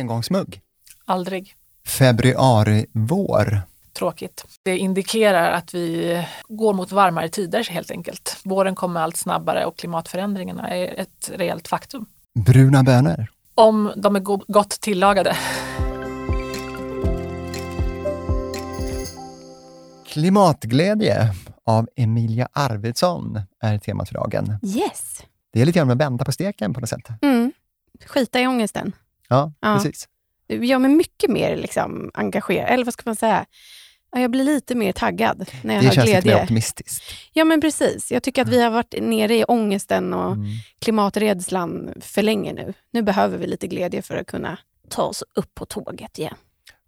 engångsmugg? Aldrig. Februari-vår? Tråkigt. Det indikerar att vi går mot varmare tider helt enkelt. Våren kommer allt snabbare och klimatförändringarna är ett reellt faktum. Bruna bönor? Om de är go gott tillagade. Klimatglädje av Emilia Arvidsson är temat för dagen. Yes. Det är lite grann att vända på steken på något sätt. Mm. Skita i ångesten. Ja, Ja. precis. Det gör mig mycket mer liksom, engagerad. Eller vad ska man säga? Ja, Jag blir lite mer taggad när jag Det har känns lite mer glädje. optimistiskt. Ja, men precis. Jag tycker att vi har varit nere i ångesten och Mm. klimaträdslan för länge nu. Nu behöver vi lite glädje för att kunna ta oss upp på tåget igen.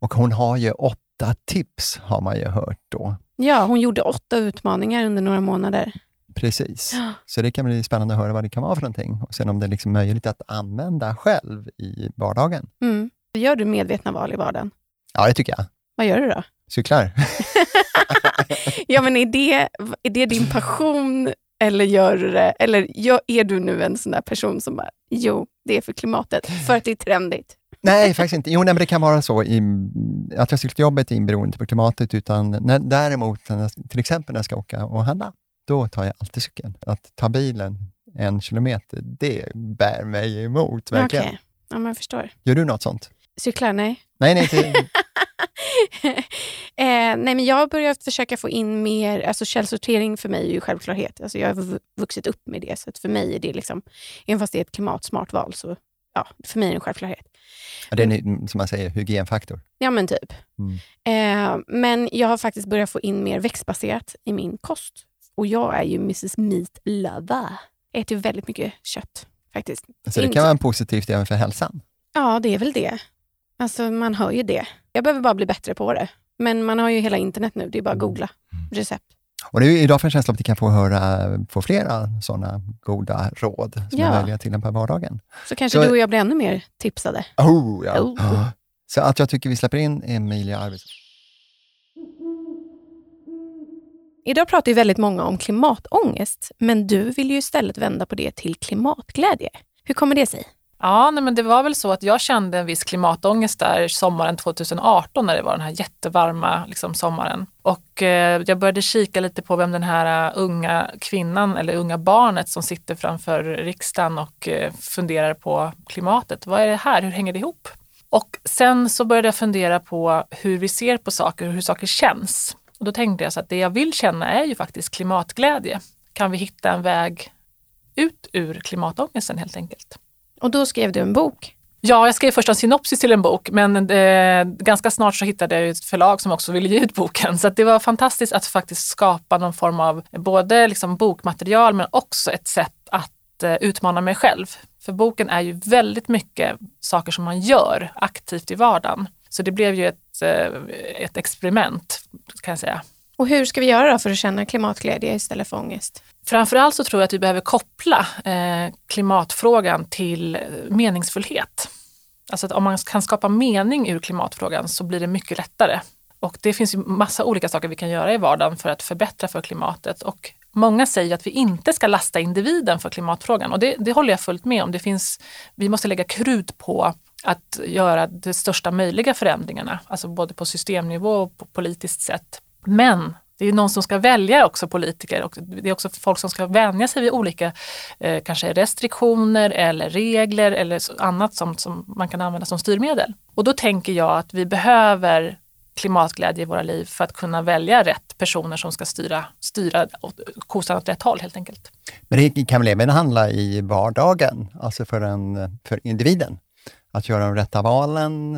Och hon har ju åtta tips, har man ju hört då. Ja, hon gjorde åtta utmaningar under några månader. Precis. Så det kan bli spännande att höra vad det kan vara för någonting och sen om det är liksom möjligt att använda själv i vardagen. Mm. Gör du medvetna val i vardagen? Ja, det tycker jag. Vad gör du då? Cyklar. Ja, men är det, är det din passion eller, gör du det, eller är du nu en sån där person som bara, jo, det är för klimatet, för att det är trendigt? Nej, faktiskt inte. Jo, nej, men det kan vara så i, att jag cyklar till jobbet är inte beroende på klimatet, utan när, däremot, till exempel när jag ska åka och handla, då tar jag alltid cykeln. Att ta bilen en kilometer, det bär mig emot, verkligen. Okej, ja, men jag förstår. Gör du något sånt? Cyklar? Nej. Nej, nej, inte, eh, nej, men jag har börjat försöka få in mer, alltså källsortering för mig är ju självklarhet. Alltså jag har vu- vuxit upp med det, så för mig är det liksom, även fast det är ett klimatsmart val, så ja, för mig är det en självklarhet. Ja, det är en, som man säger, hygienfaktor. Ja, men typ. Mm. Eh, men jag har faktiskt börjat få in mer växtbaserat i min kost. Och jag är ju Mrs Meat Lover. Äter ju väldigt mycket kött faktiskt. Så det Inte- kan vara positivt även för hälsan. Ja, det är väl det. Alltså man hör ju det. Jag behöver bara bli bättre på det. Men man har ju hela internet nu, det är bara att googla recept. Och det är idag för en känsla att vi kan få höra få flera sådana goda råd som Ja. är möjliga att tillämpa i vardagen. Så kanske Så- du och jag blir ännu mer tipsade. Oh, ja. Oh. Så att jag tycker vi släpper in Emilia Arvidsson. Idag pratar ju väldigt många om klimatångest, men du vill ju istället vända på det till klimatglädje. Hur kommer det sig? Ja, nej, men det var väl så att jag kände en viss klimatångest där sommaren 2018 när det var den här jättevarma liksom, sommaren. Och eh, jag började kika lite på vem den här uh, unga kvinnan eller unga barnet som sitter framför riksdagen och eh, funderar på klimatet. Vad är det här? Hur hänger det ihop? Och sen så började jag fundera på hur vi ser på saker och hur saker känns. Och då tänkte jag så att det jag vill känna är ju faktiskt klimatglädje. Kan vi hitta en väg ut ur klimatångesten helt enkelt? Och då skrev du en bok. Ja, jag skrev först en synopsis till en bok, men eh, ganska snart så hittade jag ett förlag som också ville ge ut boken. Så det var fantastiskt att faktiskt skapa någon form av både liksom bokmaterial, men också ett sätt att eh, utmana mig själv. För boken är ju väldigt mycket saker som man gör aktivt i vardagen. Så det blev ju ett, ett experiment, kan jag säga. Och hur ska vi göra då för att känna klimatglädje istället för ångest? Framförallt så tror jag att vi behöver koppla eh, klimatfrågan till eh, meningsfullhet. Alltså att om man kan skapa mening ur klimatfrågan så blir det mycket lättare. Och det finns ju massa olika saker vi kan göra i vardagen för att förbättra för klimatet. Och många säger att vi inte ska lasta individen för klimatfrågan och det, det håller jag fullt med om. Det finns, vi måste lägga krut på att göra de största möjliga förändringarna, alltså både på systemnivå och på politiskt sätt. Men det är någon som ska välja också politiker och det är också folk som ska vänja sig vid olika eh, kanske restriktioner eller regler eller annat som, som man kan använda som styrmedel. Och då tänker jag att vi behöver klimatglädje i våra liv för att kunna välja rätt personer som ska styra, styra kosan åt rätt håll helt enkelt. Men det kan väl även handla i vardagen, alltså för, en, för individen. Att göra de rätta valen,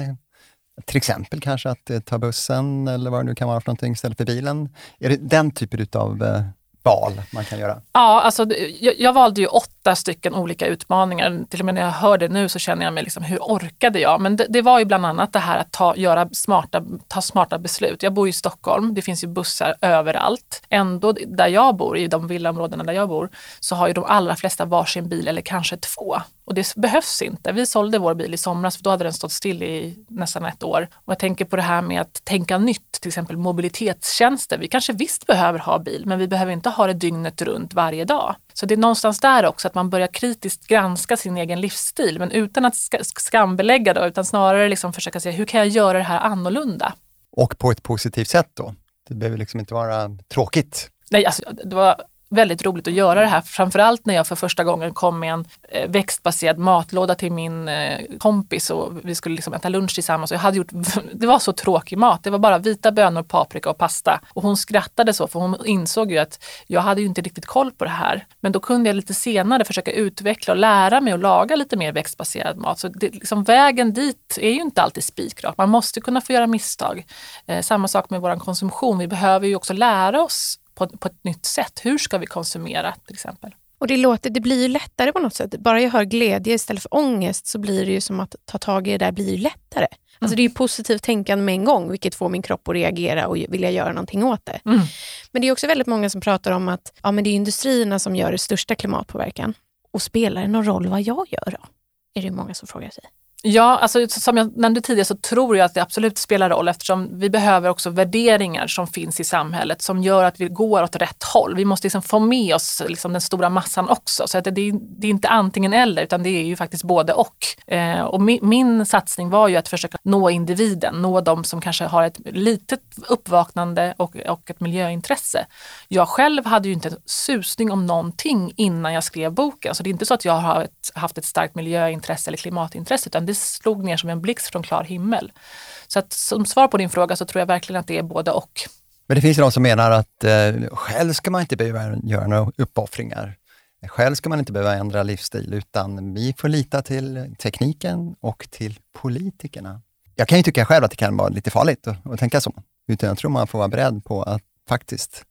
till exempel kanske att eh, ta bussen eller vad det nu kan vara för någonting istället för bilen. Är det den typen av eh, val man kan göra? Ja, alltså, jag, jag valde ju åtta stycken olika utmaningar. Till och med när jag hör det nu så känner jag mig liksom, hur orkade jag? Men det, det var ju bland annat det här att ta, göra smarta, ta smarta beslut. Jag bor i Stockholm, det finns ju bussar överallt. Ändå där jag bor, i de villaområdena där jag bor, så har ju de allra flesta varsin bil eller kanske två. Och det behövs inte. Vi sålde vår bil i somras för då hade den stått still i nästan ett år. Och jag tänker på det här med att tänka nytt, till exempel mobilitetstjänster. Vi kanske visst behöver ha bil, men vi behöver inte ha det dygnet runt varje dag. Så det är någonstans där också att man börjar kritiskt granska sin egen livsstil men utan att skambelägga då, utan snarare liksom försöka se hur kan jag göra det här annorlunda? Och på ett positivt sätt då? Det behöver liksom inte vara tråkigt. Nej, alltså, det var väldigt roligt att göra det här. Framförallt när jag för första gången kom med en eh, växtbaserad matlåda till min eh, kompis och vi skulle liksom äta lunch tillsammans. jag hade gjort, det var så tråkig mat. Det var bara vita bönor, paprika och pasta. Och hon skrattade så för hon insåg ju att jag hade ju inte riktigt koll på det här. Men då kunde jag lite senare försöka utveckla och lära mig att laga lite mer växtbaserad mat. Så det, liksom, vägen dit är ju inte alltid spikrak. Man måste kunna få göra misstag. Eh, samma sak med vår konsumtion. Vi behöver ju också lära oss på, på ett nytt sätt. Hur ska vi konsumera till exempel? Och det, låter, det blir ju lättare på något sätt. Bara jag hör glädje istället för ångest så blir det ju som att ta tag i det där blir ju lättare. Mm. Alltså det är ju positivt tänkande med en gång vilket får min kropp att reagera och vilja göra någonting åt det. Mm. Men det är också väldigt många som pratar om att ja, men det är industrierna som gör det största klimatpåverkan. Och spelar det någon roll vad jag gör då? Är det många som frågar sig. Ja, alltså, som jag nämnde tidigare så tror jag att det absolut spelar roll eftersom vi behöver också värderingar som finns i samhället som gör att vi går åt rätt håll. Vi måste liksom få med oss liksom den stora massan också. Så att det, det, är inte antingen eller utan det är ju faktiskt både och. Eh, och min, min, satsning var ju att försöka nå individen, nå de som kanske har ett litet uppvaknande och, och ett miljöintresse. Jag själv hade ju inte en susning om någonting innan jag skrev boken. Så det är inte så att jag har ett, haft ett starkt miljöintresse eller klimatintresse utan det det slog ner som en blixt från klar himmel. Så att som svar på din fråga så tror jag verkligen att det är både och. Men det finns ju de som menar att eh, själv ska man inte behöva göra några uppoffringar. Själv ska man inte behöva ändra livsstil, utan vi får lita till tekniken och till politikerna. Jag kan ju tycka själv att det kan vara lite farligt att, att tänka så, utan jag tror man får vara beredd på att faktiskt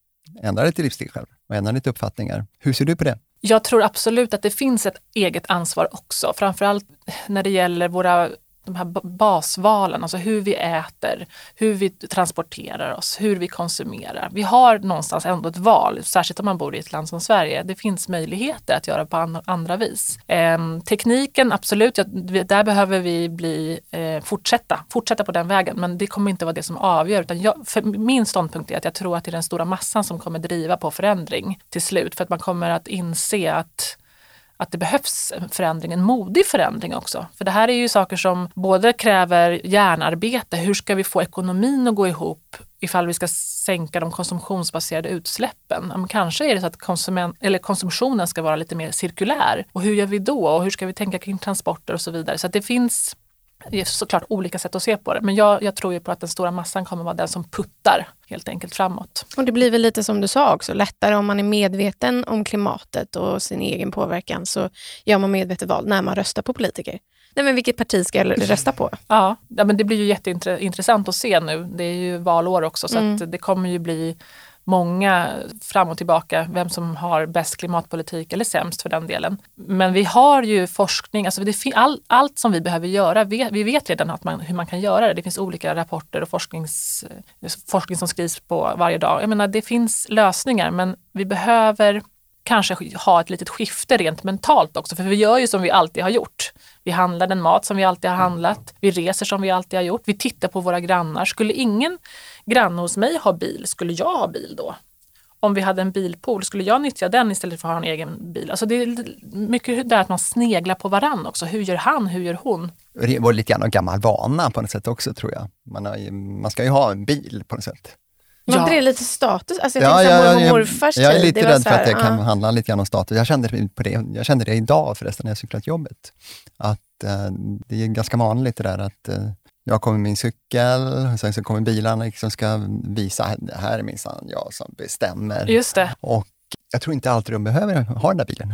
ändra lite livsstil själv och ändra lite uppfattningar. Hur ser du på det? Jag tror absolut att det finns ett eget ansvar också, framförallt när det gäller våra de här basvalen, alltså hur vi äter, hur vi transporterar oss, hur vi konsumerar. Vi har någonstans ändå ett val, särskilt om man bor i ett land som Sverige. Det finns möjligheter att göra på andra vis. Eh, tekniken, absolut, ja, där behöver vi bli, eh, fortsätta, fortsätta på den vägen. Men det kommer inte vara det som avgör. Utan jag, för min ståndpunkt är att jag tror att det är den stora massan som kommer driva på förändring till slut. För att man kommer att inse att att det behövs en förändring, en modig förändring också. För det här är ju saker som både kräver hjärnarbete, hur ska vi få ekonomin att gå ihop ifall vi ska sänka de konsumtionsbaserade utsläppen? Men kanske är det så att konsument, eller konsumtionen ska vara lite mer cirkulär. Och hur gör vi då? Och hur ska vi tänka kring transporter och så vidare? Så det finns det är såklart olika sätt att se på det, men jag, jag, tror ju på att den stora massan kommer vara den som puttar helt enkelt framåt. Och det blir väl lite som du sa också, lättare om man är medveten om klimatet och sin egen påverkan så gör man medvetet val när man röstar på politiker. Nej, men vilket parti ska jag rösta på? Ja, ja men det blir ju jätteintressant att se nu. Det är ju valår också så mm. det kommer ju bli många fram och tillbaka vem som har bäst klimatpolitik eller sämst för den delen. Men vi har ju forskning, alltså det, all, allt som vi behöver göra, vi, vi vet redan att man, hur man kan göra det. Det finns olika rapporter och forsknings, forskning som skrivs på varje dag. Jag menar, det finns lösningar men vi behöver kanske ha ett litet skifte rent mentalt också, för vi gör ju som vi alltid har gjort. Vi handlar den mat som vi alltid har handlat, vi reser som vi alltid har gjort, vi tittar på våra grannar. Skulle ingen granne hos mig ha bil, skulle jag ha bil då? Om vi hade en bilpool, skulle jag nyttja den istället för att ha en egen bil? Alltså det är mycket där att man sneglar på varann också. Hur gör han? Hur gör hon? Det var lite grann en gammal vana på något sätt också tror jag. Man, har, man ska ju ha en bil på något sätt. Var inte det lite status? Alltså jag ja, ja, och morfars Jag är lite rädd för att det kan handla lite grann om status. Jag kände, på det, jag kände det idag förresten när jag cyklade till jobbet. Att eh, det är ganska vanligt det där att eh, jag kommer med min cykel, och sen så kommer bilarna som liksom ska visa, att här är minsann jag som bestämmer. Just det. Och jag tror inte alltid de behöver ha den där bilen.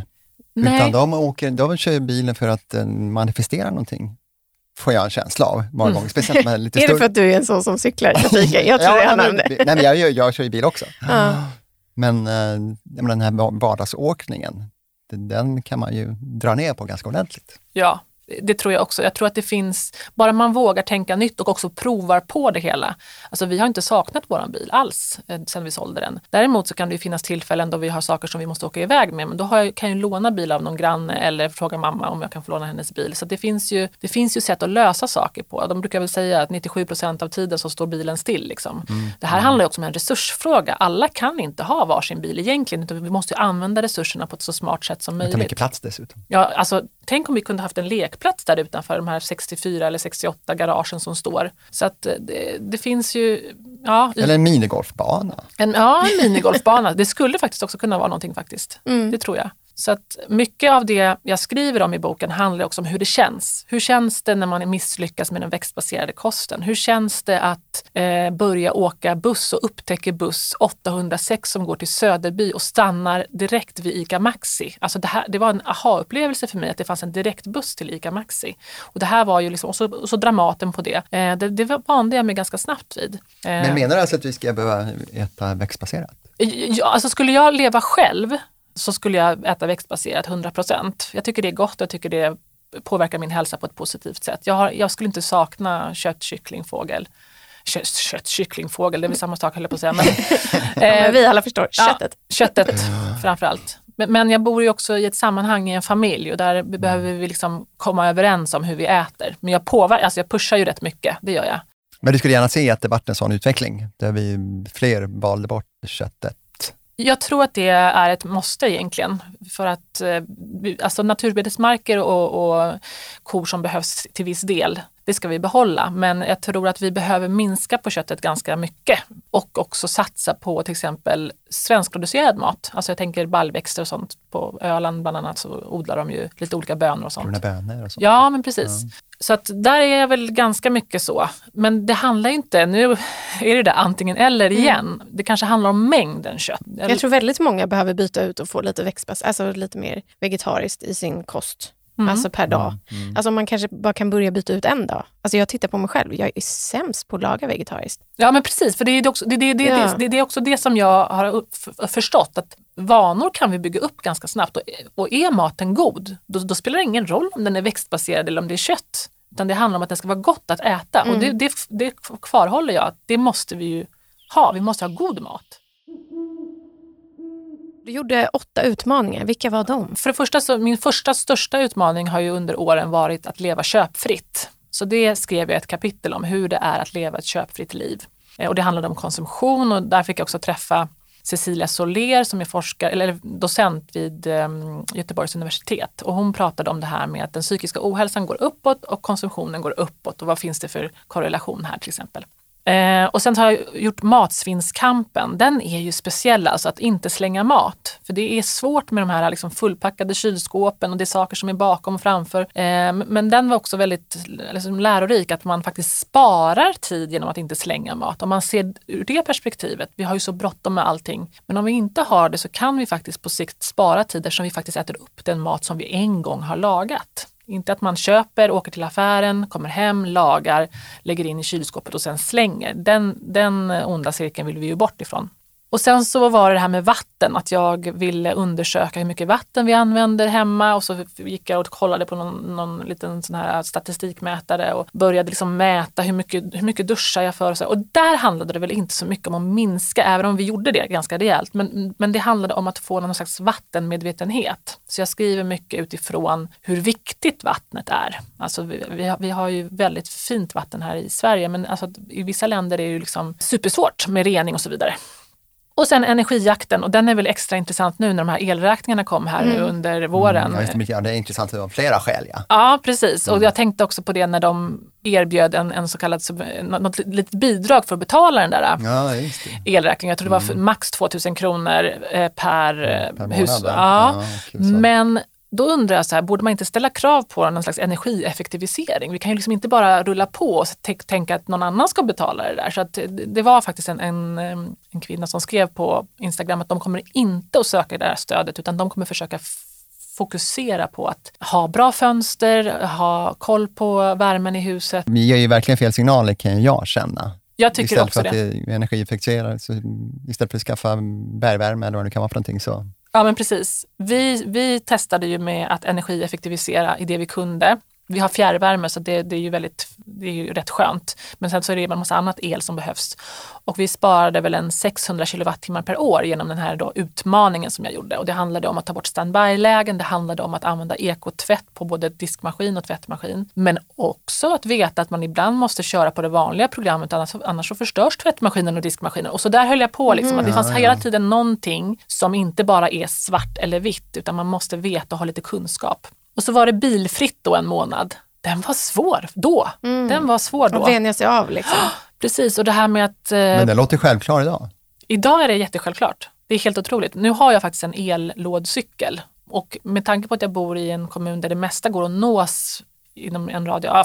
Nej. Utan de, åker, de kör bilen för att uh, manifestera någonting får jag en känsla av många mm. gånger. Speciellt med lite är det för att du är en sån som cyklar i trafiken? Jag tror ja, jag men, nej, men jag, jag, jag kör ju bil också. Men uh, den här vardagsåkningen, den kan man ju dra ner på ganska ordentligt. Ja, Det tror jag också. Jag tror att det finns, bara man vågar tänka nytt och också provar på det hela. Alltså vi har inte saknat vår bil alls eh, sen vi sålde den. Däremot så kan det finnas tillfällen då vi har saker som vi måste åka iväg med. Men då jag, kan jag låna bil av någon granne eller fråga mamma om jag kan få låna hennes bil. Så det finns ju, det finns ju sätt att lösa saker på. De brukar väl säga att 97 procent av tiden så står bilen still. Liksom. Mm. Det här handlar också om en resursfråga. Alla kan inte ha varsin bil egentligen utan vi måste använda resurserna på ett så smart sätt som möjligt. Det tar mycket plats dessutom. Ja, alltså, tänk om vi kunde haft en lekplats där utanför de här 64 eller 68 garagen som står. Så att eh, det, det finns ju... Ja, eller en minigolfbana. En, ja, en minigolfbana. det skulle faktiskt också kunna vara någonting faktiskt. Mm. Det tror jag. Så att mycket av det jag skriver om i boken handlar också om hur det känns. Hur känns det när man misslyckas med den växtbaserade kosten? Hur känns det att eh, börja åka buss och upptäcker buss 806 som går till Söderby och stannar direkt vid ICA Maxi? Alltså det, här, det var en aha-upplevelse för mig att det fanns en direktbuss till ICA Maxi. Och det här var ju liksom, och så, och så Dramaten på det. Eh, det. Det vande jag mig ganska snabbt vid. Eh, Men menar du alltså att vi ska behöva äta växtbaserat? Ja, alltså skulle jag leva själv så skulle jag äta växtbaserat 100% Jag tycker det är gott, jag tycker det påverkar min hälsa på ett positivt sätt. Jag, har, jag skulle inte sakna kött, kyckling, fågel. Kött, kött kyckling, fågel, det är väl samma sak höll jag på att säga. Men, eh, men vi alla förstår, köttet. Ja, köttet framförallt. Men, men jag bor ju också i ett sammanhang i en familj och där behöver vi liksom komma överens om hur vi äter. Men jag, påver- alltså jag pushar ju rätt mycket, det gör jag. Men du skulle gärna se att det vart en sån utveckling, där vi fler valde bort köttet jag tror att det är ett måste egentligen. För att eh, alltså naturbetesmarker och, och kor som behövs till viss del, det ska vi behålla. Men jag tror att vi behöver minska på köttet ganska mycket och också satsa på till exempel svenskproducerad mat. Alltså jag tänker baljväxter och sånt. På Öland bland annat så odlar de ju lite olika bönor och sånt. Bruna bönor och sånt. Ja, men precis. Ja. Så att där är jag väl ganska mycket så. Men det handlar inte, nu är det där antingen eller mm. igen. Mm. Det kanske handlar om mängden kött. Jag tror väldigt många behöver byta ut och få lite växtbas, alltså lite mer vegetariskt i sin kost. Mm. Alltså per dag. Mm. mm. Alltså man kanske bara kan börja byta ut en dag. Alltså jag tittar på mig själv, jag är sämst på att laga vegetariskt. Ja men precis, för det är, också, det, det, det, ja. det, det är också det som jag har förstått. att Vanor kan vi bygga upp ganska snabbt och, och är maten god, då, då, spelar det ingen roll om den är växtbaserad eller om det är kött. Utan det handlar om att det ska vara gott att äta mm. och det, det, det kvarhåller jag. Det måste vi ju ha, vi måste ha god mat. Du gjorde åtta utmaningar. Vilka var de? För det första, så, min första största utmaning har ju under åren varit att leva köpfritt. Så det skrev jag ett kapitel om, hur det är att leva ett köpfritt liv. Eh, och det handlade om konsumtion och där fick jag också träffa Cecilia Soler som är forskare, eller docent vid ehm, Göteborgs universitet. Och hon pratade om det här med att den psykiska ohälsan går uppåt och konsumtionen går uppåt. Och vad finns det för korrelation här till exempel? Eh, och sen har jag gjort matsvinnskampen. Den är ju speciell, alltså att inte slänga mat. För det är svårt med de här liksom fullpackade kylskåpen och det är saker som är bakom och framför. Eh, men den var också väldigt liksom, lärorik, att man faktiskt sparar tid genom att inte slänga mat. Om man ser ur det perspektivet, vi har ju så bråttom med allting. Men om vi inte har det så kan vi faktiskt på sikt spara tid eftersom vi faktiskt äter upp den mat som vi en gång har lagat. Inte att man köper, åker till affären, kommer hem, lagar, lägger in i kylskåpet och sen slänger. Den, den eh, onda cirkeln vill vi ju bort ifrån. Och sen så var det det här med vatten, att jag ville undersöka hur mycket vatten vi använder hemma och så gick jag och kollade på någon, någon liten sån här statistikmätare och började liksom mäta hur mycket, hur mycket duschar jag för och så. Och där handlade det väl inte så mycket om att minska, även om vi gjorde det ganska rejält. Men, men det handlade om att få någon slags vattenmedvetenhet. Så jag skriver mycket utifrån hur viktigt vattnet är. Alltså vi, vi, har, vi har ju väldigt fint vatten här i Sverige men alltså, i vissa länder är det ju liksom supersvårt med rening och så vidare. Och sen energijakten och den är väl extra intressant nu när de här elräkningarna kom här mm. under våren. Mm, ja, det är intressant av flera skäl. Ja, ja precis. Mm. Och jag tänkte också på det när de erbjöd en, en så kallad något litet bidrag för att betala den där ja, elräkningen. Jag tror det var mm. max 2000 kronor eh, per, per eh, hus. Ja. ja Men då undrar jag, så här, borde man inte ställa krav på någon slags energieffektivisering? Vi kan ju liksom inte bara rulla på och tänka att någon annan ska betala det där. Så att det var faktiskt en, en, en kvinna som skrev på Instagram att de kommer inte att söka det här stödet utan de kommer försöka fokusera på att ha bra fönster, ha koll på värmen i huset. Vi ger ju verkligen fel signaler kan jag känna. Jag tycker istället också för att det. energieffektiviserar, istället för att skaffa bergvärme eller vad det kan vara för någonting så Ja men precis. Vi, vi testade ju med att energieffektivisera i det vi kunde vi har fjärrvärme så det, det, är ju väldigt, det är ju rätt skönt. Men sen så är det en massa annat el som behövs. Och vi sparade väl en 600 kilowattimmar per år genom den här då utmaningen som jag gjorde. Och det handlade om att ta bort standby-lägen, det handlade om att använda ekotvätt på både diskmaskin och tvättmaskin. Men också att veta att man ibland måste köra på det vanliga programmet annars, annars så förstörs tvättmaskinen och diskmaskinen. Och så där höll jag på. Liksom, mm. att det fanns hela tiden någonting som inte bara är svart eller vitt utan man måste veta och ha lite kunskap. Och så var det bilfritt då en månad. Den var svår då. Mm. Den var svår då. Att vänja sig av liksom. Precis, och det här med att... Eh, Men den låter självklar idag? Idag är det jättesjälvklart. Det är helt otroligt. Nu har jag faktiskt en ellådcykel och med tanke på att jag bor i en kommun där det mesta går att nås inom en radie, ja,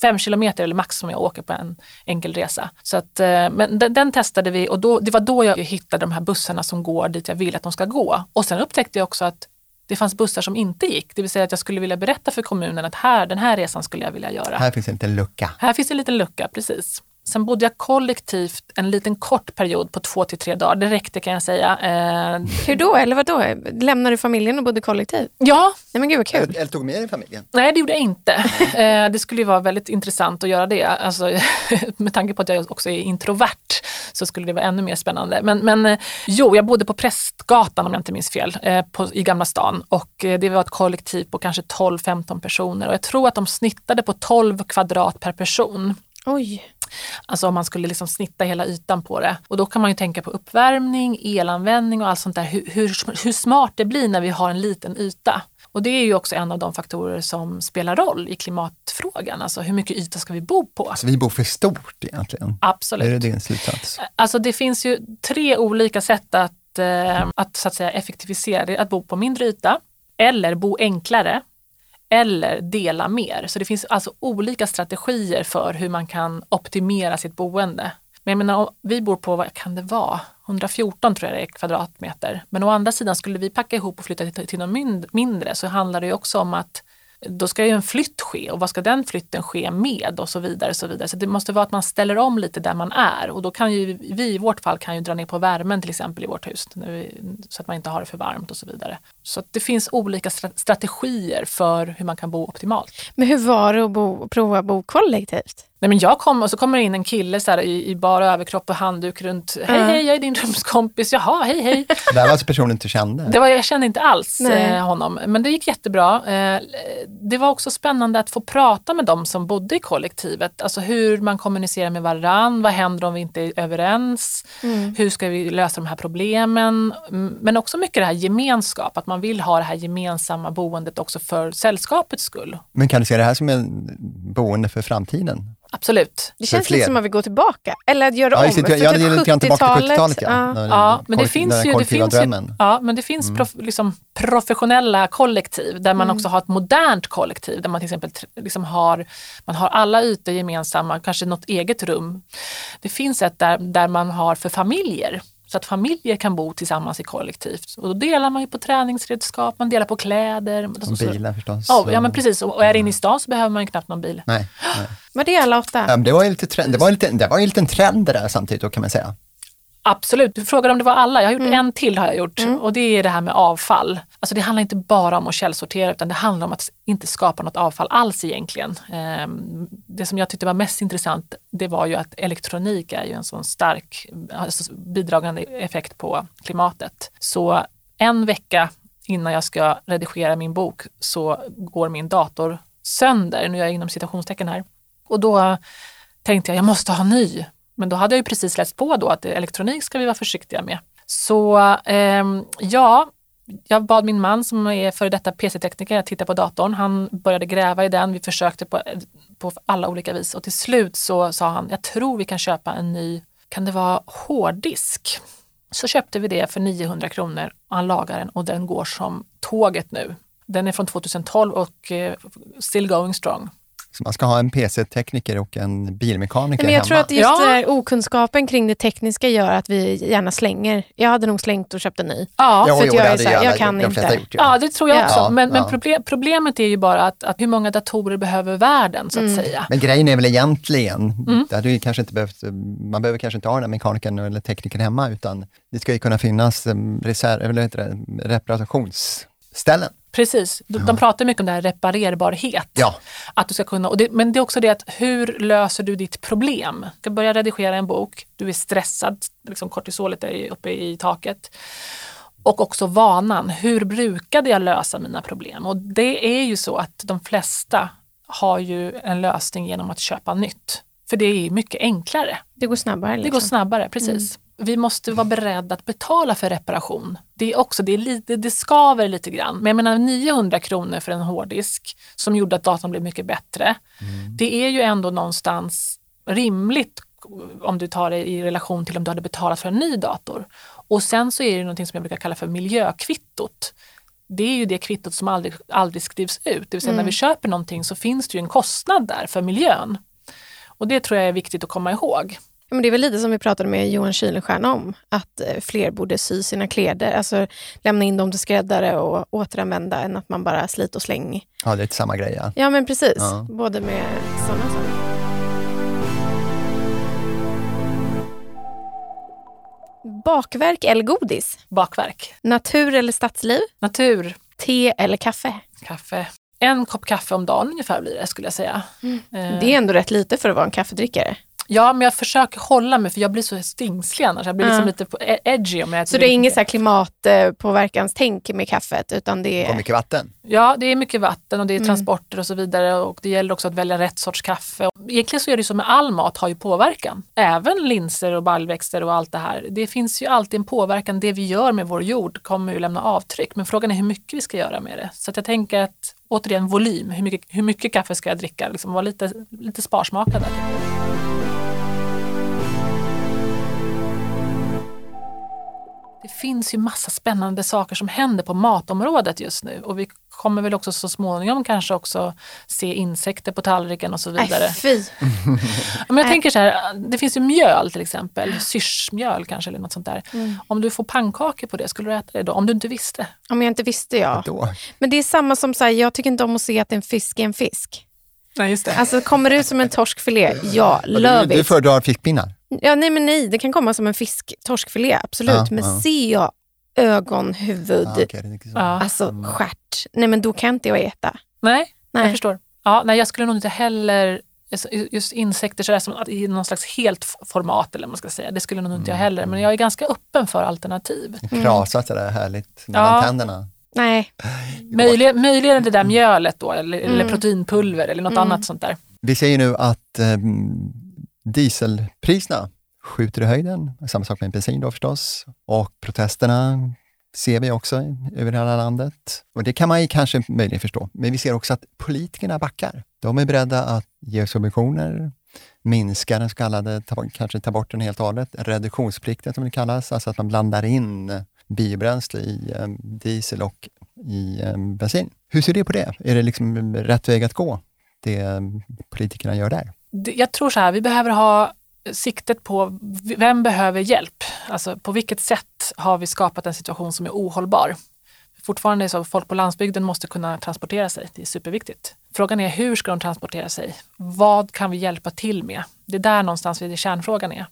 fem kilometer eller max som jag åker på en enkel resa. Så att, eh, men den, den, testade vi och då, det var då jag hittade de här bussarna som går dit jag vill att de ska gå. Och sen upptäckte jag också att det fanns bussar som inte gick. Det vill säga att jag skulle vilja berätta för kommunen att här, den här resan skulle jag vilja göra. Här finns en liten lucka. Här finns en liten lucka, precis. Sen bodde jag kollektivt en liten kort period på två till tre dagar. Det räckte kan jag säga. Eh, Hur då? Eller vad då? Lämnade du familjen och bodde kollektivt? Ja. Nej, men gud vad kul. Eller tog med dig familjen? Nej, det gjorde jag inte. eh, det skulle ju vara väldigt intressant att göra det. Alltså, med tanke på att jag också är introvert så skulle det vara ännu mer spännande. Men, men eh, jo, jag bodde på Prästgatan om jag inte minns fel, eh, på, i Gamla stan. Och eh, det var ett kollektiv på kanske 12-15 personer. Och jag tror att de snittade på 12 kvadrat per person. Oj. Alltså om man skulle liksom snitta hela ytan på det. Och då kan man ju tänka på uppvärmning, elanvändning och allt sånt där. Hur, hur, hur smart det blir när vi har en liten yta. Och det är ju också en av de faktorer som spelar roll i klimatfrågan. Alltså hur mycket yta ska vi bo på? Alltså vi bor för stort egentligen? Absolut. Är det din slutsats? Alltså det finns ju tre olika sätt att, eh, att, så att säga, effektivisera. Att bo på mindre yta eller bo enklare eller dela mer. Så det finns alltså olika strategier för hur man kan optimera sitt boende. Men jag menar, vi bor på, vad kan det vara, 114 tror jag det är kvadratmeter. Men å andra sidan, skulle vi packa ihop och flytta till, till något mindre så handlar det ju också om att då ska ju en flytt ske och vad ska den flytten ske med och så vidare. Och så vidare. Så det måste vara att man ställer om lite där man är och då kan ju vi i vårt fall kan ju dra ner på värmen till exempel i vårt hus så att man inte har det för varmt och så vidare. Så det finns olika strategier för hur man kan bo optimalt. Men hur var det att bo, prova att bo kollektivt? Nej, men jag kom och så kommer in en kille så här, i, i bara överkropp och handduk runt. Hej hej, jag är din rumskompis. Jaha, hej hej. det var alltså personen du kände? Det var, jag kände inte alls eh, honom, men det gick jättebra. Eh, det var också spännande att få prata med dem som bodde i kollektivet. Alltså hur man kommunicerar med varann. Vad händer om vi inte är överens? Mm. Hur ska vi lösa de här problemen? Men också mycket det här gemenskap, att man vill ha det här gemensamma boendet också för sällskapets skull. Men kan du se det här som en boende för framtiden? Absolut. Det känns lite som att vi går tillbaka, eller att göra ja, om. Just, jag hade lite grann tillbaka till 70-talet. Ja. Ja. ja, men det finns ju, det finns ju, ja, men det finns mm. prof, liksom, professionella kollektiv där man mm. också har ett modernt kollektiv där man till exempel liksom har, man har alla ytor gemensamma, kanske något eget rum. Det finns ett där, där man har för familjer så att familjer kan bo tillsammans i kollektivt. Och då delar man ju på träningsredskap, man delar på kläder. Och bilar förstås. Ja, ja men precis. Och är det inne i stan så behöver man ju knappt någon bil. Nej. nej. Var det alla åtta? det var ju lite, det var lite, det var ju en trend det där samtidigt då kan man säga. Absolut. Du frågar om det var alla. Jag har gjort mm. en till har jag gjort mm. och det är det här med avfall. Alltså det handlar inte bara om att källsortera utan det handlar om att inte skapa något avfall alls egentligen. Ehm, det som jag tyckte var mest intressant det var ju att elektronik är ju en sån stark alltså bidragande effekt på klimatet. Så en vecka innan jag ska redigera min bok så går min dator sönder. Nu är jag inom citationstecken här. Och då tänkte jag, jag måste ha ny. Men då hade jag ju precis läst på då att elektronik ska vi vara försiktiga med. Så eh, ja, jag bad min man som är före detta PC-tekniker att titta på datorn. Han började gräva i den. Vi försökte på, på alla olika vis och till slut så sa han, jag tror vi kan köpa en ny, kan det vara hårddisk? Så köpte vi det för 900 kronor och han lagar den och den går som tåget nu. Den är från 2012 och eh, still going strong. Så man ska ha en PC-tekniker och en bilmekaniker Men Jag hemma. tror att just ja. okunskapen kring det tekniska gör att vi gärna slänger. Jag hade nog slängt och köpt en ny. Ja, för jo, jag, är så här, jag kan inte. Gjort, ja. ja. det tror jag också. Men, men problem, problemet är ju bara att, att, hur många datorer behöver världen så att mm. säga. Men grejen är väl egentligen, mm. det hade kanske inte behövt, man behöver kanske inte ha den här mekanikern eller teknikern hemma utan det ska ju kunna finnas reserv, eller reparations ställen. Precis, de, de pratar mycket om det här reparerbarhet. Ja, Att du ska kunna, och det, men det är också det att hur löser du ditt problem? Du ska börja redigera en bok, du är stressad, liksom kortisolet är uppe i taket. Och också vanan, hur brukade jag lösa mina problem? Och det är ju så att de flesta har ju en lösning genom att köpa nytt. För det är mycket enklare. Det går snabbare. Det Liksom. går snabbare, precis. Vi måste vara beredda att betala för reparation. Det är också, det, är lite, det skaver lite grann. Men jag menar 900 kronor för en hårddisk som gjorde att datorn blev mycket bättre. Det är ju ändå någonstans rimligt om du tar det i relation till om du hade betalat för en ny dator. Och sen så är det någonting som jag brukar kalla för miljökvittot. Det är ju det kvittot som aldrig, aldrig skrivs ut. Det vill säga när vi köper någonting så finns det ju en kostnad där för miljön. Och det tror jag är viktigt att komma ihåg. Ja, men det är väl lite som vi pratade med Johan Kuylenstierna om, att eh, fler borde sy sina kläder, alltså lämna in dem till skräddare och återanvända än att man bara slit och släng. ja det är lite samma grej. Ja. Ja men precis, Ja. både med sådana saker. Bakverk eller godis? Bakverk. Natur eller stadsliv? Natur. Te eller kaffe? Kaffe. En kopp kaffe om dagen ungefär blir det skulle jag säga. Eh, Det är ändå rätt lite för att vara en kaffedrickare. Ja, men jag försöker hålla mig för jag blir så stingslig annars. Jag blir liksom lite på e- edgy om jag äter Så det är inget så här klimatpåverkanstänk med kaffet, utan det Och är... mycket vatten. Ja, det är mycket vatten och det är Mm. transporter och så vidare och det gäller också att välja rätt sorts kaffe. Egentligen så är det så med all mat har ju påverkan. Även linser och baljväxter och allt det här. Det finns ju alltid en påverkan. Det vi gör med vår jord kommer ju lämna avtryck. Men frågan är hur mycket vi ska göra med det. Så att jag tänker att återigen volym. Hur mycket, hur mycket kaffe ska jag dricka? Liksom vara lite, lite sparsmakad där. Det finns ju massa spännande saker som händer på matområdet just nu och vi kommer väl också så småningom kanske också se insekter på tallriken och så vidare. Nej, fy. Men jag tänker så här, det finns ju mjöl till exempel, syrsmjöl kanske eller något sånt där. Mm. Om du får pannkakor på det, skulle du äta det då? Om du inte visste? Om jag inte visste, ja. Då. Men det är samma som, så här, jag tycker inte om att se att en fisk är en fisk. Nej, just det. Alltså kommer det ut som en torskfilé, ja, Du, love du it. föredrar fiskpinnar? Ja, nej men nej, det kan komma som en fisk, torskfilé, absolut. Ja, men ja. ser jag ögon, huvud, Ah, så. Ja. alltså stjärt, nej men då kan inte jag äta. Nej, jag Nej. förstår. Ja, nej, jag skulle nog inte heller, just insekter sådär som att i någon slags helt format eller vad man ska säga, det skulle nog inte Mm. jag heller. Men jag är ganska öppen för alternativ. Det krasar sådär härligt mellan Ja. tänderna. Nej, Möjligen, möjligen det där mjölet då, eller, eller Mm. proteinpulver eller något Mm. annat sånt där. Vi ser ju nu att eh, dieselpriserna skjuter i höjden. Samma sak med bensin då förstås. Och protesterna ser vi också över hela landet. Och det kan man ju kanske möjligen förstå. Men vi ser också att politikerna backar. De är beredda att ge subventioner, minska den så kallade, ta, kanske ta bort den helt och hållet, reduktionsplikten som det kallas, alltså att man blandar in biobränsle i eh, diesel och i eh, bensin. Hur ser du på det? Är det liksom rätt väg att gå, det eh, politikerna gör där? Jag tror så här, vi behöver ha siktet på vem behöver hjälp? Alltså på vilket sätt har vi skapat en situation som är ohållbar? Fortfarande är det så att folk på landsbygden måste kunna transportera sig. Det är superviktigt. Frågan är hur ska de transportera sig? Vad kan vi hjälpa till med? Det är där någonstans det kärnfrågan är.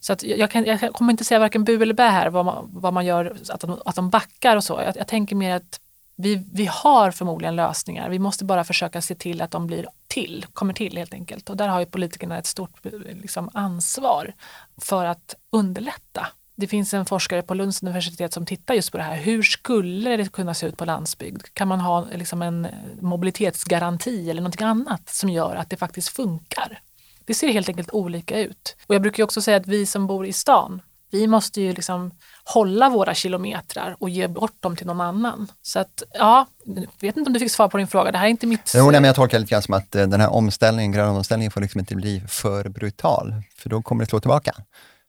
Så att jag, kan, jag kommer inte säga varken bu eller bä här vad man, vad man gör, att de, att de backar och så. Jag, jag tänker mer att vi, vi har förmodligen lösningar. Vi måste bara försöka se till att de blir till, kommer till helt enkelt. Och där har ju politikerna ett stort liksom, ansvar för att underlätta. Det finns en forskare på Lunds universitet som tittar just på det här. Hur skulle det kunna se ut på landsbygd? Kan man ha liksom en mobilitetsgaranti eller någonting annat som gör att det faktiskt funkar? Det ser helt enkelt olika ut. Och jag brukar ju också säga att vi som bor i stan, vi måste ju liksom hålla våra kilometrar och ge bort dem till någon annan. Så att, ja, jag vet inte om du fick svar på din fråga. Det här är inte mitt... Jo, nej, men jag tolkar det lite grann som att eh, den här omställningen, gröna omställningen får liksom inte bli för brutal, för då kommer det slå tillbaka.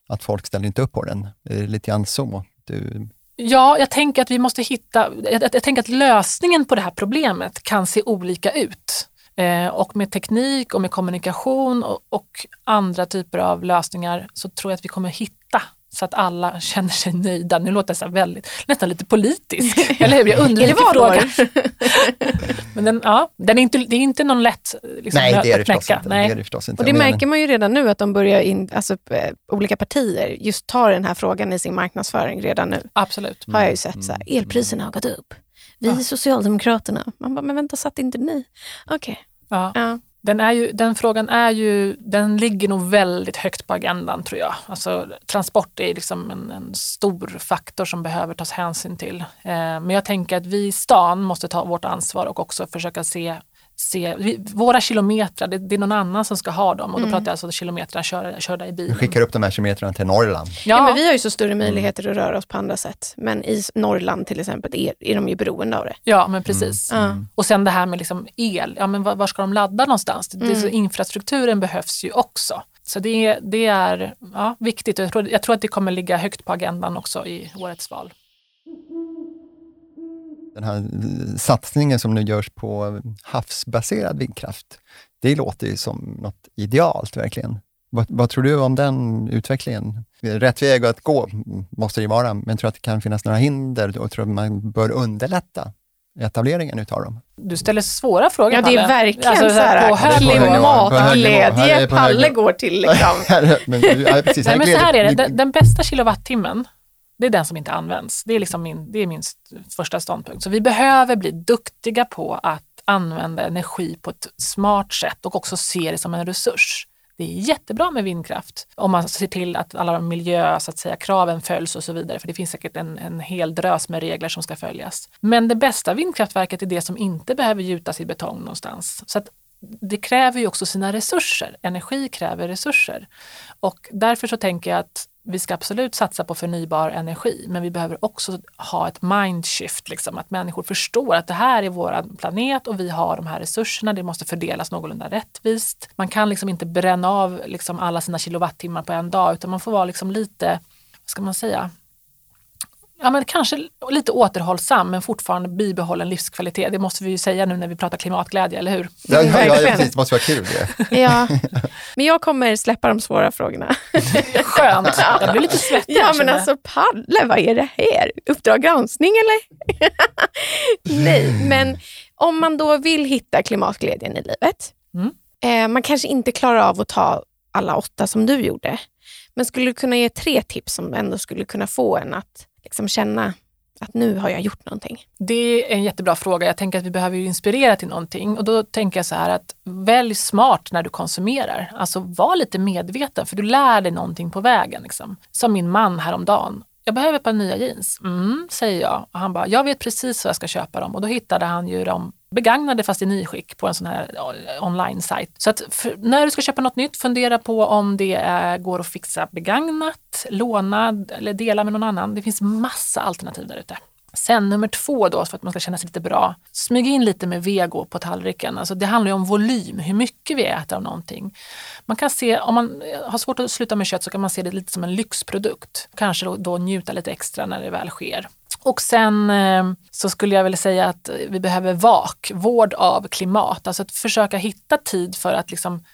Att folk ställer inte upp på den. Det är lite grann så. Du, Ja, jag tänker att vi måste hitta, jag, jag tänker att lösningen på det här problemet kan se olika ut. Eh, och med teknik och med kommunikation och, och andra typer av lösningar så tror jag att vi kommer hitta så att alla känner sig nöjda. Nu låter jag så väldigt, nästan lite politisk, eller hur? Jag är det undviker frågan. Men den, ja, den är inte, det är inte någon lätt liksom, nej, det är det att knäcka. inte. Nej. Det är det förstås inte. Och det Jag menar- märker man ju redan nu att de börjar in, alltså, eh, olika partier just tar den här frågan i sin marknadsföring redan nu. Absolut. Har jag ju sett. Så här, elpriserna har gått upp. Vi Ja. Socialdemokraterna. Man bara, men vänta, satt inte ni? Okej. Ja. Ja. Den, är ju, den frågan är ju, den ligger nog väldigt högt på agendan tror jag. Alltså, transport är liksom en, en stor faktor som behöver tas hänsyn till. Eh, men jag tänker att vi i stan måste ta vårt ansvar och också försöka se Se, vi, våra kilometrar, det, det är någon annan som ska ha dem och då pratar jag alltså kilometrarna körda, körda i bilen. skickar upp de här kilometrarna till Norrland. Ja. Ja, men vi har ju så större möjligheter att röra oss på andra sätt. Men i Norrland till exempel är, är de ju beroende av det. ja, men precis. Ja. Och sen det här med liksom el, ja, men var, var ska de ladda någonstans? Det, det, Mm. så infrastrukturen behövs ju också. Så det, det är ja, viktigt och jag tror, jag tror att det kommer ligga högt på agendan också i årets val. Den här satsningen som nu görs på havsbaserad vindkraft, det låter ju som något idealt verkligen. Vad, vad tror du om den utvecklingen? Rätt väg att gå måste det ju vara, men tror att det kan finnas några hinder och tror att man bör underlätta etableringen utav dem? Du ställer svåra frågor Ja, det är Palle. verkligen Alltså, så här, på hög klimatglädje. Palle går till liksom. men, ja, precis, Nej, men så här är det, den, den bästa kilowattimmen, det är den som inte används. Det är, liksom min, det är min första ståndpunkt. Så vi behöver bli duktiga på att använda energi på ett smart sätt och också se det som en resurs. Det är jättebra med vindkraft om man ser till att alla miljö, så att säga, kraven följs och så vidare. För det finns säkert en, en hel drös med regler som ska följas. Men det bästa vindkraftverket är det som inte behöver gjutas i betong någonstans. Så att det kräver ju också sina resurser. Energi kräver resurser. Och därför så tänker jag att vi ska absolut satsa på förnybar energi, men vi behöver också ha ett mindshift, liksom, att människor förstår att det här är vår planet och vi har de här resurserna, det måste fördelas någorlunda rättvist. Man kan liksom inte bränna av liksom alla sina kilowattimmar på en dag, utan man får vara liksom lite, vad ska man säga, ja, men kanske lite återhållsam men fortfarande bibehållen livskvalitet. Det måste vi ju säga nu när vi pratar klimatglädje, eller hur? Ja, ja, ja, precis, det måste vara kul. Det. Ja. Men jag kommer släppa de svåra frågorna. Skönt. Jag blir lite svettig. här, Ja, men alltså Palle, vad är det här? Uppdrag granskning eller? Nej, men om man då vill hitta klimatglädjen i livet. Mm. Eh, man kanske inte klarar av att ta alla åtta som du gjorde. Men skulle du kunna ge tre tips som ändå skulle kunna få en att liksom känna att nu har jag gjort någonting? Det är en jättebra fråga. Jag tänker att vi behöver ju inspirera till någonting och då tänker jag så här att välj smart när du konsumerar. Alltså var lite medveten för du lär dig någonting på vägen. Liksom. Som min man häromdagen. Jag behöver ett par nya jeans. Mm, säger jag. Och han bara, jag vet precis var jag ska köpa dem. Och då hittade han ju dem begagnade fast i nyskick på en sån här online-sajt. Så att för, när du ska köpa något nytt, fundera på om det är, går att fixa begagnat, låna eller dela med någon annan. Det finns massa alternativ där ute. Sen nummer två då, för att man ska känna sig lite bra. Smyg in lite med vego på tallriken. Alltså det handlar ju om volym, hur mycket vi äter av någonting. Man kan se, om man eh, har svårt att sluta med kött så kan man se det lite som en lyxprodukt. Kanske då, då njuta lite extra när det väl sker. Och sen eh, så skulle jag vilja säga att vi behöver VAK, vård av klimat. Alltså att försöka hitta tid för att liksom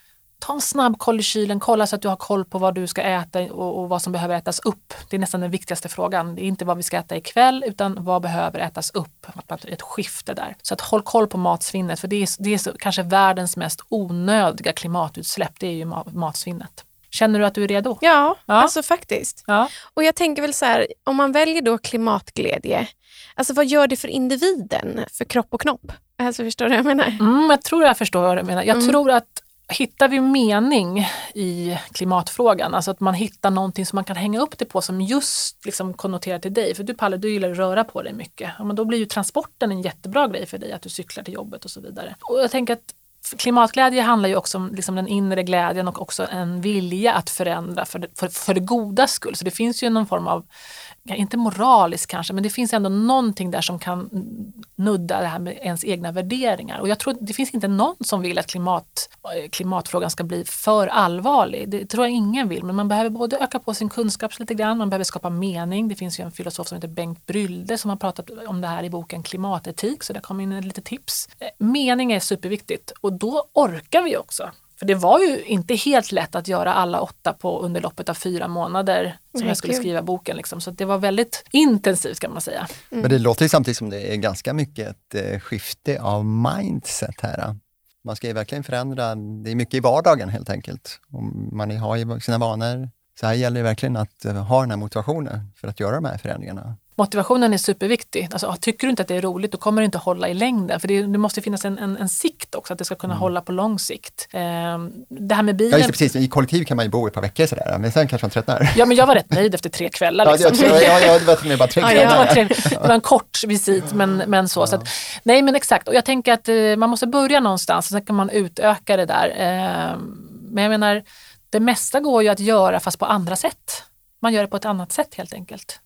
ta en snabb koll i kylen, kolla så att du har koll på vad du ska äta och, och vad som behöver ätas upp. Det är nästan den viktigaste frågan. Det är inte vad vi ska äta ikväll utan vad behöver ätas upp. Ett skifte där. Så att håll koll på matsvinnet för det är, det är så, kanske världens mest onödiga klimatutsläpp. Det är ju ma- matsvinnet. Känner du att du är redo? Ja, Ja. alltså faktiskt. Ja. Och jag tänker väl så här, om man väljer då klimatglädje, alltså vad gör det för individen, för kropp och knopp? Alltså förstår du vad jag menar? Mm, jag tror jag förstår vad du menar. Jag Mm. tror att hittar vi mening i klimatfrågan, alltså att man hittar någonting som man kan hänga upp det på som just liksom konnoterar till dig. För du Palle, du gillar att röra på dig mycket. Ja, men då blir ju transporten en jättebra grej för dig, att du cyklar till jobbet och så vidare. Och jag tänker att klimatglädje handlar ju också om liksom den inre glädjen och också en vilja att förändra för det, för, för det goda skull. Så det finns ju någon form av, inte moraliskt kanske, men det finns ändå någonting där som kan nudda det här med ens egna värderingar. Och jag tror det finns inte någon som vill att klimat, eh, klimatfrågan ska bli för allvarlig. Det tror jag ingen vill, men man behöver både öka på sin kunskap lite grann, man behöver skapa mening. Det finns ju en filosof som heter Bengt Brylde som har pratat om det här i boken Klimatetik, så där kommer in lite tips. Eh, mening är superviktigt och då orkar vi också. För det var ju inte helt lätt att göra alla åtta på under loppet av fyra månader som Nej, jag skulle gud. skriva boken. Liksom. Så det var väldigt intensivt kan man säga. Men det låter ju samtidigt som det är ganska mycket ett eh, skifte av mindset här. Man ska ju verkligen förändra, det är mycket i vardagen helt enkelt. Om man har ju sina vanor. Så här gäller det verkligen att eh, ha den här motivationen för att göra de här förändringarna. Motivationen är superviktig. Alltså, tycker du inte att det är roligt, då kommer det inte hålla i längden. För det, det måste finnas en, en, en, sikt också, att det ska kunna mm. hålla på lång sikt. Eh, det här med bilen... Ja, just det, precis. I kollektiv kan man ju bo ett par veckor sådär, men sen kanske man tröttnar. Ja, men jag var rätt nöjd efter tre kvällar. Liksom. Ja, jag, jag, jag var till bara tre kvällar. Ja, det, var det var en kort visit, men, men så. Ja. så att, nej, men exakt. Och jag tänker att eh, man måste börja någonstans, och sen kan man utöka det där. Eh, men jag menar, det mesta går ju att göra fast på andra sätt. Man gör det på ett annat sätt helt enkelt.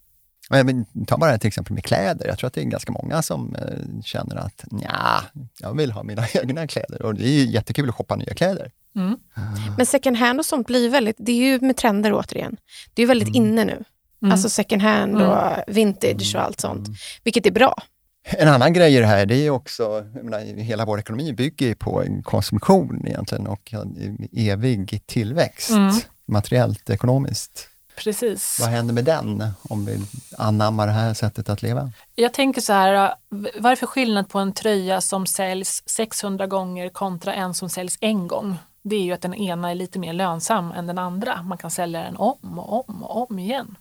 Men, ta bara till exempel med kläder. Jag tror att det är ganska många som eh, känner att ja, jag vill ha mina egna kläder och det är jättekul att shoppa nya kläder. Mm. Mm. Men second hand och sånt blir väldigt, det är ju med trender återigen. Det är väldigt mm. inne nu. Mm. Alltså second hand och mm. vintage och allt sånt, mm. vilket är bra. En annan grej i det här, det är också, menar, hela vår ekonomi bygger på konsumtion egentligen och evig tillväxt, materiellt, ekonomiskt. Precis. Vad händer med den om vi anammar det här sättet att leva? Jag tänker så här, vad är det för skillnad på en tröja som säljs 600 gånger kontra en som säljs en gång? Det är ju att den ena är lite mer lönsam än den andra. Man kan sälja den om och om och om igen.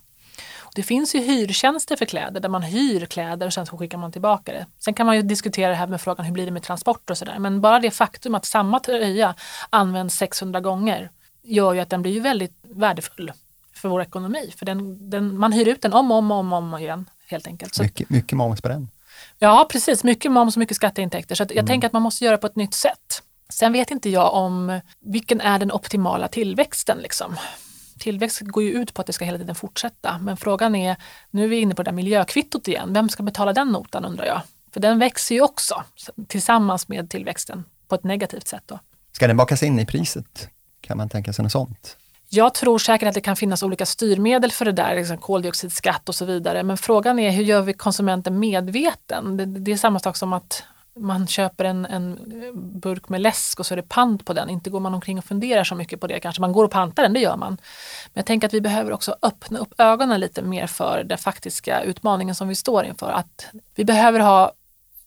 Det finns ju hyrtjänster för kläder där man hyr kläder och sen så skickar man tillbaka det. Sen kan man ju diskutera det här med frågan hur blir det med transport och sådär. Men bara det faktum att samma tröja används 600 gånger gör ju att den blir ju väldigt värdefull för vår ekonomi. För den, den, man hyr ut den om och om, om, om igen helt enkelt. Så, mycket, mycket moms på den. Ja precis, mycket moms och mycket skatteintäkter. Så jag mm. tänker att man måste göra på ett nytt sätt. Sen vet inte jag om vilken är den optimala tillväxten. Liksom. Tillväxt går ju ut på att det ska hela tiden fortsätta. Men frågan är, nu är vi inne på det där miljökvittot igen. Vem ska betala den notan undrar jag? För den växer ju också tillsammans med tillväxten på ett negativt sätt. Då. Ska den bakas in i priset? Kan man tänka sig något sånt? Jag tror säkert att det kan finnas olika styrmedel för det där, liksom koldioxidskatt och så vidare. Men frågan är hur gör vi konsumenten medveten? Det, det är samma sak som att man köper en, en, burk med läsk och så är det pant på den. Inte går man omkring och funderar så mycket på det kanske. Man går och pantar den, det gör man. Men jag tänker att vi behöver också öppna upp ögonen lite mer för den faktiska utmaningen som vi står inför. Att vi behöver ha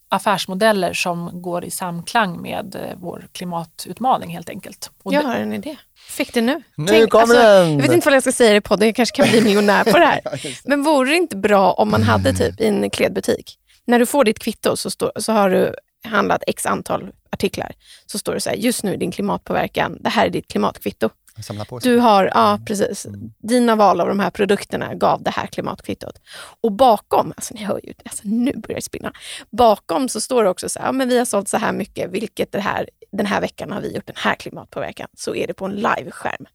affärsmodeller som går i samklang med eh, vår klimatutmaning helt enkelt. Och jag har en idé. Fick det nu. Nu Tänk, kommer alltså, den! Jag vet inte vad jag ska säga i podden, jag kanske kan bli miljonär på det här. Men vore det inte bra om man hade typ i en klädbutik, när du får ditt kvitto så, stå, så har du handlat x antal artiklar. Så står det så här, just nu din klimatpåverkan, det här är ditt klimatkvitto. Du har, ja mm. precis, mm. dina val av de här produkterna gav det här klimatkvittot. Och bakom, alltså ni hör ju, alltså nu börjar det spinna. Bakom så står det också så här, ja, men vi har sålt så här mycket, vilket det här, den här veckan har vi gjort den här klimatpåverkan. Så är det på en liveskärm.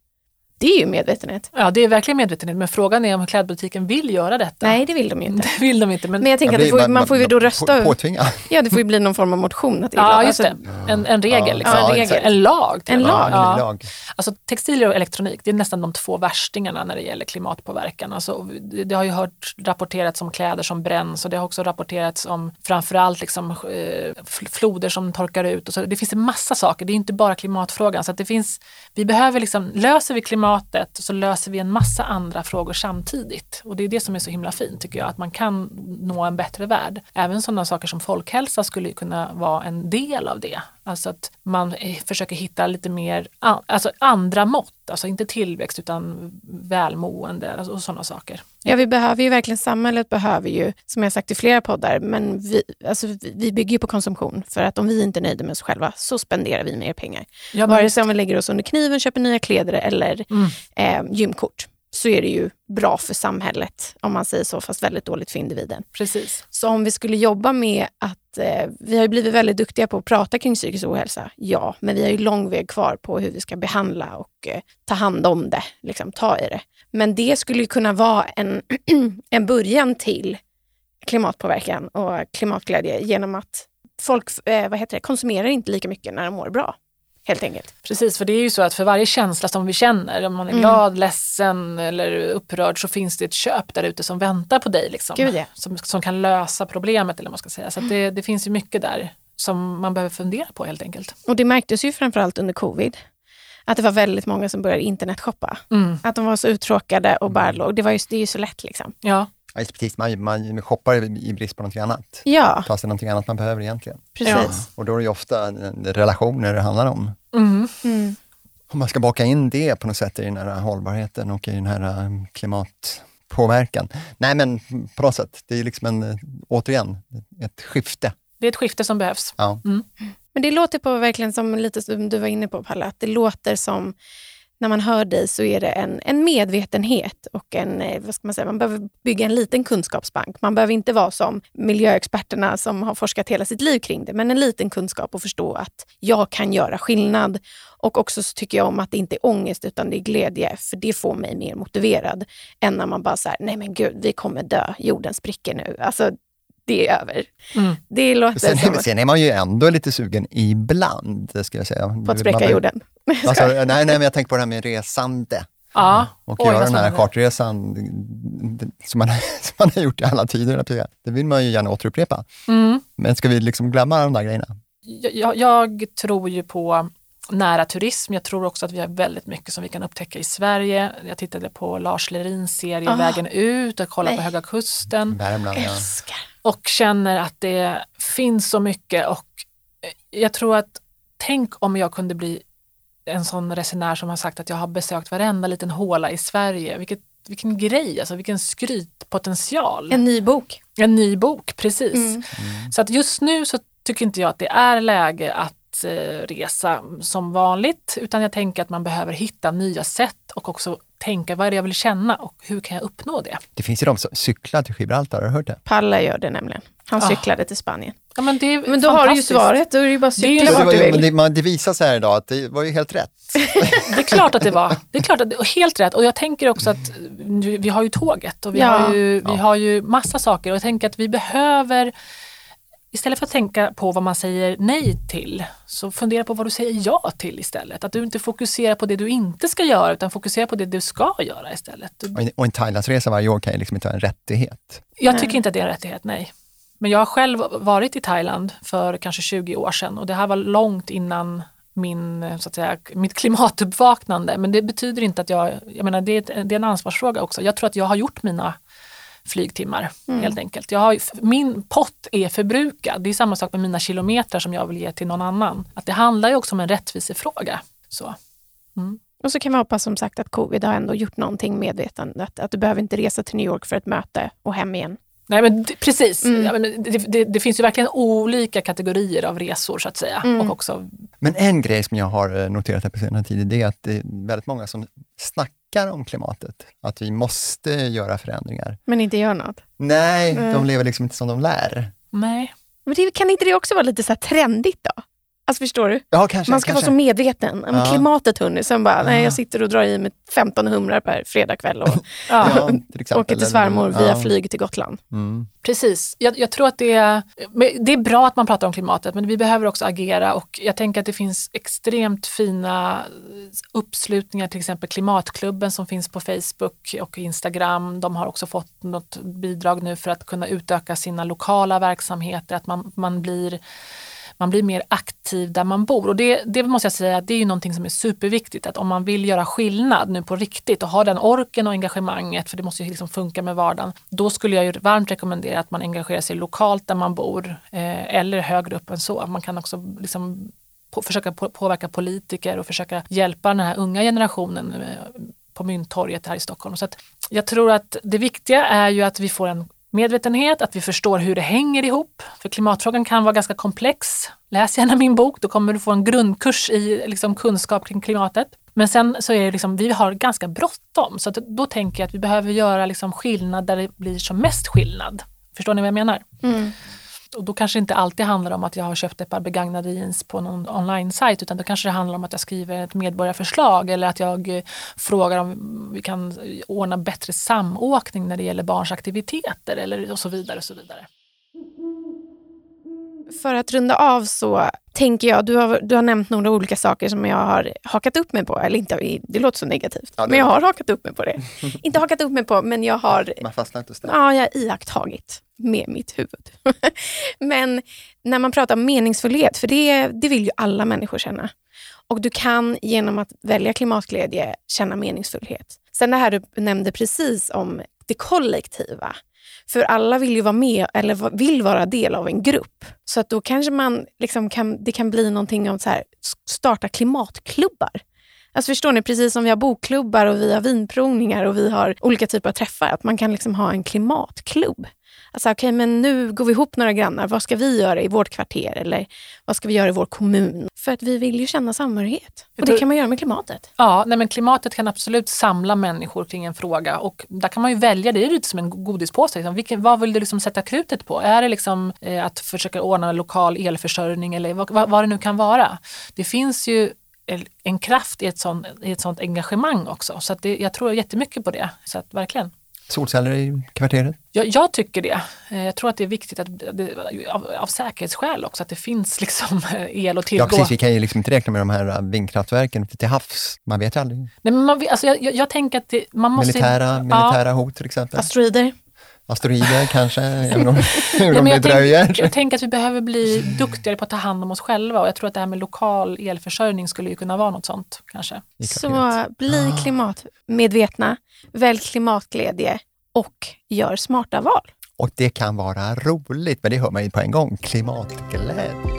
Det är ju medvetenhet. Ja, det är verkligen medvetenhet. Men frågan är om klädbutiken vill göra detta. Nej, det vill de ju inte. Det vill de inte. Men, men jag tänker att får, man får ju då rösta. Påtvinga. Ja, det får ju bli någon form av motion. Att ja, just det. En, en regel. Ja, liksom. ja, en, regel. en lag. En lag. Ja. En lag. Alltså, textilier och elektronik, det är nästan de två värstingarna när det gäller klimatpåverkan. Alltså, det, har ju hört rapporterats om kläder som bränns och det har också rapporterats om framförallt liksom, eh, floder som torkar ut. Och så. Det finns en massa saker, det är inte bara klimatfrågan. Så det finns, vi behöver liksom, löser vi klimatet så löser vi en massa andra frågor samtidigt. Och det är det som är så himla fint tycker jag, att man kan nå en bättre värld. Även sådana saker som folkhälsa skulle kunna vara en del av det. Alltså att man eh, försöker hitta lite mer alltså andra mått, alltså inte tillväxt utan välmående alltså, och sådana saker. Ja, vi behöver ju verkligen, samhället behöver ju, som jag sagt i flera poddar, men vi, alltså, vi bygger ju på konsumtion. För att om vi inte är nöjda med oss själva så spenderar vi mer pengar. Ja, Vare sig om vi lägger oss under kniven, köper nya kläder eller mm. eh, gymkort så är det ju bra för samhället, om man säger så, fast väldigt dåligt för individen. Precis. Så om vi skulle jobba med att, eh, vi har ju blivit väldigt duktiga på att prata kring psykisk ohälsa, ja, men vi har ju lång väg kvar på hur vi ska behandla och eh, ta hand om det, liksom ta i det. Men det skulle kunna vara en, en början till klimatpåverkan och klimatglädje genom att folk eh, vad heter det, konsumerar inte lika mycket när de mår bra helt enkelt. Precis, för det är ju så att för varje känsla som vi känner, om man är mm. glad, ledsen eller upprörd så finns det ett köp där ute som väntar på dig. Liksom, Gud, ja. som, som kan lösa problemet eller vad man ska säga. Så det, det finns ju mycket där som man behöver fundera på helt enkelt. Och det märktes ju framförallt under covid. Att det var väldigt många som började internetshoppa. Mm. Att de var så uttråkade och bara låg. Det, var just, det är ju så lätt liksom. Ja. Ja, precis, man, man shoppar i brist på någonting annat. Ja. Ta sig någonting annat man behöver egentligen. Precis. Ja. Och då är det ju ofta relationer det handlar om. Mm. Mm. Om man ska baka in det på något sätt i den här hållbarheten och i den här um, klimat påverkan. Nej men på något sätt, det är liksom en, eh, återigen ett skifte. Det är ett skifte som behövs. Ja. Men det låter på verkligen som lite som du var inne på Palle, att det låter som när man hör dig så är det en, en medvetenhet och en, eh, vad ska man säga, man behöver bygga en liten kunskapsbank. Man behöver inte vara som miljöexperterna som har forskat hela sitt liv kring det, men en liten kunskap och förstå att jag kan göra skillnad. Och också så tycker jag om att det inte är ångest utan det är glädje, för det får mig mer motiverad än när man bara säger nej men gud, vi kommer dö, jorden spricker nu. Alltså, det är över. Mm. Det låter Sen, som sen är man ju ändå lite sugen ibland, ska jag säga. på att spräcka Man- jorden. Alltså, nej, nej, men jag tänker på det här med resande. Ja. Och Oj, göra den här charterresan som man, som man har gjort i alla tider. på. Det vill man ju gärna återupprepa. Mm. Men ska vi liksom glömma de där grejerna? Jag, jag tror ju på nära turism. Jag tror också att vi har väldigt mycket som vi kan upptäcka i Sverige. Jag tittade på Lars Lerins serie Ah. Vägen ut och kollade på Nej. Höga Kusten Värmland, ja. Älskar. Och känner att det finns så mycket och eh, jag tror att tänk om jag kunde bli en sån resenär som har sagt att jag har besökt varenda liten håla i Sverige. Vilket, vilken grej, alltså vilken skrytpotential. En ny bok. En ny bok, precis. Mm. Så att just nu så tycker inte jag att det är läge att eh, resa som vanligt utan jag tänker att man behöver hitta nya sätt och också tänka vad är det jag vill känna och hur kan jag uppnå det? Det finns ju de som cyklar till Gibraltar, har du hört det? Palle gör det nämligen. Han Ah. cyklade till Spanien. Ja, men Men då har du ju svaret. Då är det ju bara att cykla vart var du vill. det, man, det visar sig här idag att det var ju helt rätt. Det är klart att det var. Det är klart att det, och helt rätt. Och jag tänker också att vi har ju tåget och vi, Ja. har, ju, vi Ja. har ju massa saker och jag tänker att vi behöver Istället för att tänka på vad man säger nej till, så fundera på vad du säger ja till istället. Att du inte fokuserar på det du inte ska göra, utan fokuserar på det du ska göra istället. Du- Och en- Och en Thailandsresa varje år kan ju liksom inte vara en rättighet. Jag Nej. tycker inte att det är en rättighet, nej. Men jag har själv varit i Thailand för kanske 20 år sedan och det här var långt innan min, så att säga, mitt klimatuppvaknande. Men det betyder inte att jag, jag menar det är, det är en ansvarsfråga också. Jag tror att jag har gjort mina flygtimmar helt enkelt. Jag har, min pott är förbrukad. Det är samma sak med mina kilometrar som jag vill ge till någon annan. Att det handlar ju också om en rättvisefråga. Så. Och så kan vi hoppas som sagt att covid har ändå gjort någonting medvetandet. Att du behöver inte resa till New York för ett möte och hem igen. Nej, men det, precis. Mm. Ja, men det, det, det finns ju verkligen olika kategorier av resor så att säga. Mm. Och också Men en grej som jag har eh, noterat här på senare tid, det är att det är väldigt många som snackar om klimatet. Att vi måste göra förändringar. Men inte gör något. Nej, Mm. de lever liksom inte som de lär. Nej. Men det, kan inte det också vara lite så här trendigt då? Alltså förstår du? Ja, kanske. Man ska kanske. vara så medveten. Ja. Klimatet hörni. Sen bara, nej Ja. jag sitter och drar i mig 15 humrar per fredagkväll och Ja, Ja, till exempel. åker till svärmor via ja. flyg till Gotland. Mm. precis. Jag, jag tror att det är, det är bra att man pratar om klimatet men vi behöver också agera och jag tänker att det finns extremt fina uppslutningar, till exempel Klimatklubben som finns på Facebook och Instagram. De har också fått något bidrag nu för att kunna utöka sina lokala verksamheter, att man, man blir man blir mer aktiv där man bor. Och det, det måste jag säga, det är ju någonting som är superviktigt. Att om man vill göra skillnad nu på riktigt och ha den orken och engagemanget, för det måste ju liksom funka med vardagen. Då skulle jag ju varmt rekommendera att man engagerar sig lokalt där man bor eh, eller högre upp än så. Man kan också liksom på, försöka på, påverka politiker och försöka hjälpa den här unga generationen eh, på Mynttorget här i Stockholm. Så att jag tror att det viktiga är ju att vi får en medvetenhet, att vi förstår hur det hänger ihop. För klimatfrågan kan vara ganska komplex. Läs gärna min bok, då kommer du få en grundkurs i liksom, kunskap kring klimatet. Men sen så är det liksom, vi har ganska bråttom, så att då tänker jag att vi behöver göra liksom skillnad där det blir som mest skillnad. Förstår ni vad jag menar? Mm. Och då kanske det inte alltid handlar om att jag har köpt ett par begagnade jeans på någon online-sajt utan då kanske det handlar om att jag skriver ett medborgarförslag eller att jag eh, frågar om vi kan eh, ordna bättre samåkning när det gäller barns aktiviteter eller och så vidare. Och så vidare. För att runda av så tänker jag, du har, du har nämnt några olika saker som jag har hakat upp mig på. Eller inte, det låter så negativt, Ja, men jag har hakat upp mig på det. inte hakat upp mig på, men jag har Man fastnar inte. Ja, jag har iakttagit med mitt huvud. Men när man pratar om meningsfullhet, för det, det vill ju alla människor känna. Och du kan genom att välja klimatglädje känna meningsfullhet. Sen det här du nämnde precis om det kollektiva. För alla vill ju vara med eller vill vara del av en grupp. Så att då kanske man liksom kan, det kan bli någonting om så här, starta klimatklubbar. Alltså förstår ni, precis som vi har bokklubbar och vi har vinprovningar och vi har olika typer av träffar, att man kan liksom ha en klimatklubb. Alltså, okay, men nu går vi ihop några grannar. Vad ska vi göra i vårt kvarter? Eller vad ska vi göra i vår kommun? För att vi vill ju känna samhörighet. Och det kan man göra med klimatet. Ja, nej, men klimatet kan absolut samla människor kring en fråga och där kan man ju välja, det är lite som en godispåse. Liksom. Vilken, vad vill du liksom sätta krutet på? Är det liksom, eh, att försöka ordna lokal elförsörjning eller vad, vad, vad det nu kan vara? Det finns ju en kraft i ett sånt, i ett sånt engagemang också. Så det, jag tror jättemycket på det. Så att, verkligen. Solceller i kvarteret? Jag, jag tycker det. Eh, jag tror att det är viktigt att, av, av säkerhetsskäl också, att det finns liksom el att tillgå. Ja precis, vi kan ju liksom inte räkna med de här vindkraftverken till havs. Man vet ju aldrig. Nej, men man, alltså jag, jag, jag tänker att det, man måste... Militära, militära ja. hot till exempel. Asteroider. Asteroider kanske, även om, även om det dröjer. Tänk, jag tänker att vi behöver bli duktigare på att ta hand om oss själva och jag tror att det här med lokal elförsörjning skulle ju kunna vara något sånt kanske. Så bli ah. klimatmedvetna, välj klimatglädje och gör smarta val. Och det kan vara roligt, men det hör man ju på en gång, klimatglädje.